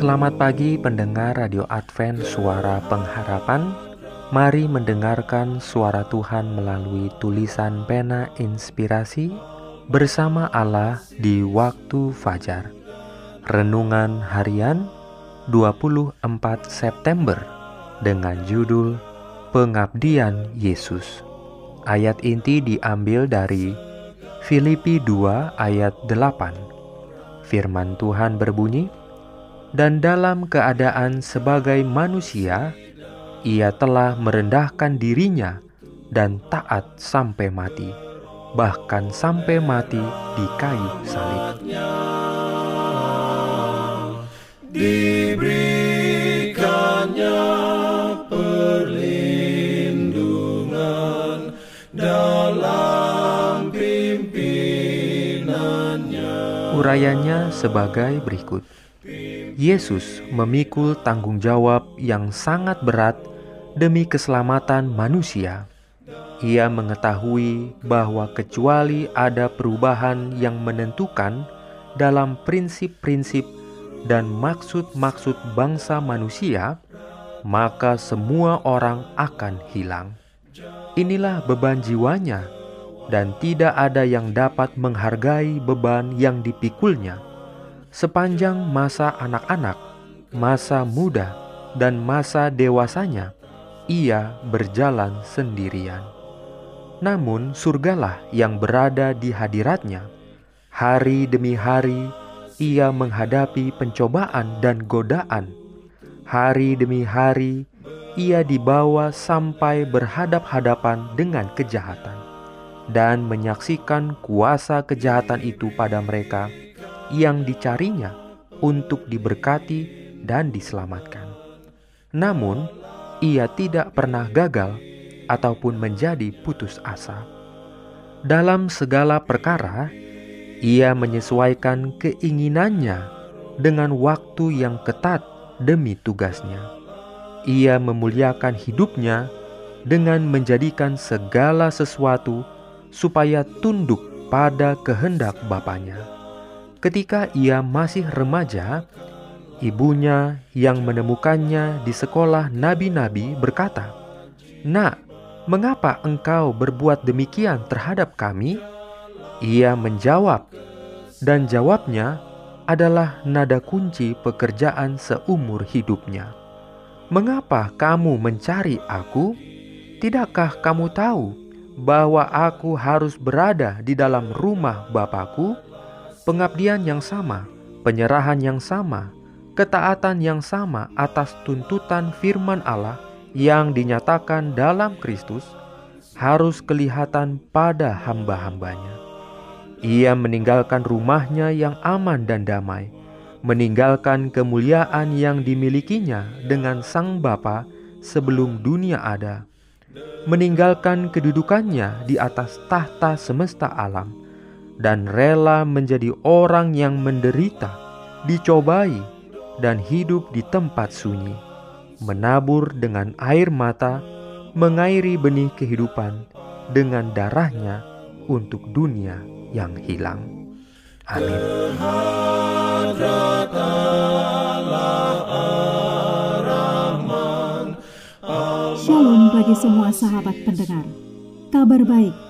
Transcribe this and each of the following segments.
Selamat pagi pendengar Radio Advent Suara Pengharapan Mari mendengarkan suara Tuhan melalui tulisan pena inspirasi bersama Allah di waktu fajar. Renungan harian 24 September dengan judul Pengabdian Yesus. Ayat inti diambil dari Filipi 2 ayat 8. Firman Tuhan berbunyi, "Dan dalam keadaan sebagai manusia, ia telah merendahkan dirinya dan taat sampai mati." bahkan sampai mati di kayu salib. Diberikannya perlindungan dalam pimpinannya. Urayanya sebagai berikut. Yesus memikul tanggung jawab yang sangat berat demi keselamatan manusia ia mengetahui bahwa kecuali ada perubahan yang menentukan dalam prinsip-prinsip dan maksud-maksud bangsa manusia, maka semua orang akan hilang. Inilah beban jiwanya, dan tidak ada yang dapat menghargai beban yang dipikulnya. Sepanjang masa anak-anak, masa muda, dan masa dewasanya, ia berjalan sendirian. Namun surgalah yang berada di hadiratnya. Hari demi hari ia menghadapi pencobaan dan godaan. Hari demi hari ia dibawa sampai berhadap-hadapan dengan kejahatan dan menyaksikan kuasa kejahatan itu pada mereka yang dicarinya untuk diberkati dan diselamatkan. Namun, ia tidak pernah gagal ataupun menjadi putus asa. Dalam segala perkara, ia menyesuaikan keinginannya dengan waktu yang ketat demi tugasnya. Ia memuliakan hidupnya dengan menjadikan segala sesuatu supaya tunduk pada kehendak Bapaknya. Ketika ia masih remaja, ibunya yang menemukannya di sekolah nabi-nabi berkata, "Nak, "Mengapa engkau berbuat demikian terhadap kami?" Ia menjawab, dan jawabnya adalah nada kunci pekerjaan seumur hidupnya. "Mengapa kamu mencari aku? Tidakkah kamu tahu bahwa aku harus berada di dalam rumah Bapakku? Pengabdian yang sama, penyerahan yang sama, ketaatan yang sama atas tuntutan firman Allah." yang dinyatakan dalam Kristus harus kelihatan pada hamba-hambanya. Ia meninggalkan rumahnya yang aman dan damai, meninggalkan kemuliaan yang dimilikinya dengan Sang Bapa sebelum dunia ada, meninggalkan kedudukannya di atas tahta semesta alam, dan rela menjadi orang yang menderita, dicobai, dan hidup di tempat sunyi menabur dengan air mata, mengairi benih kehidupan dengan darahnya untuk dunia yang hilang. Amin. Shalom bagi semua sahabat pendengar. Kabar baik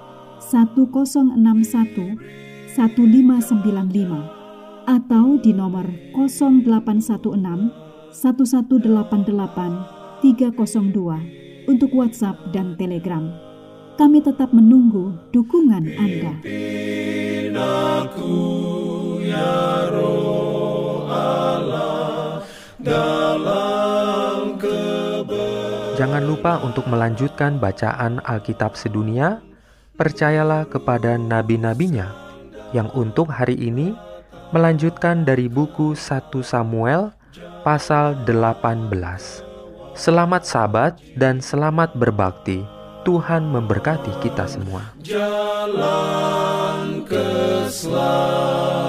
1061 1595 atau di nomor 0816 1188 302 untuk WhatsApp dan Telegram. Kami tetap menunggu dukungan Anda. Jangan lupa untuk melanjutkan bacaan Alkitab sedunia. Percayalah kepada nabi-nabinya yang untuk hari ini melanjutkan dari buku 1 Samuel pasal 18. Selamat sabat dan selamat berbakti. Tuhan memberkati kita semua. Jalan keselamatan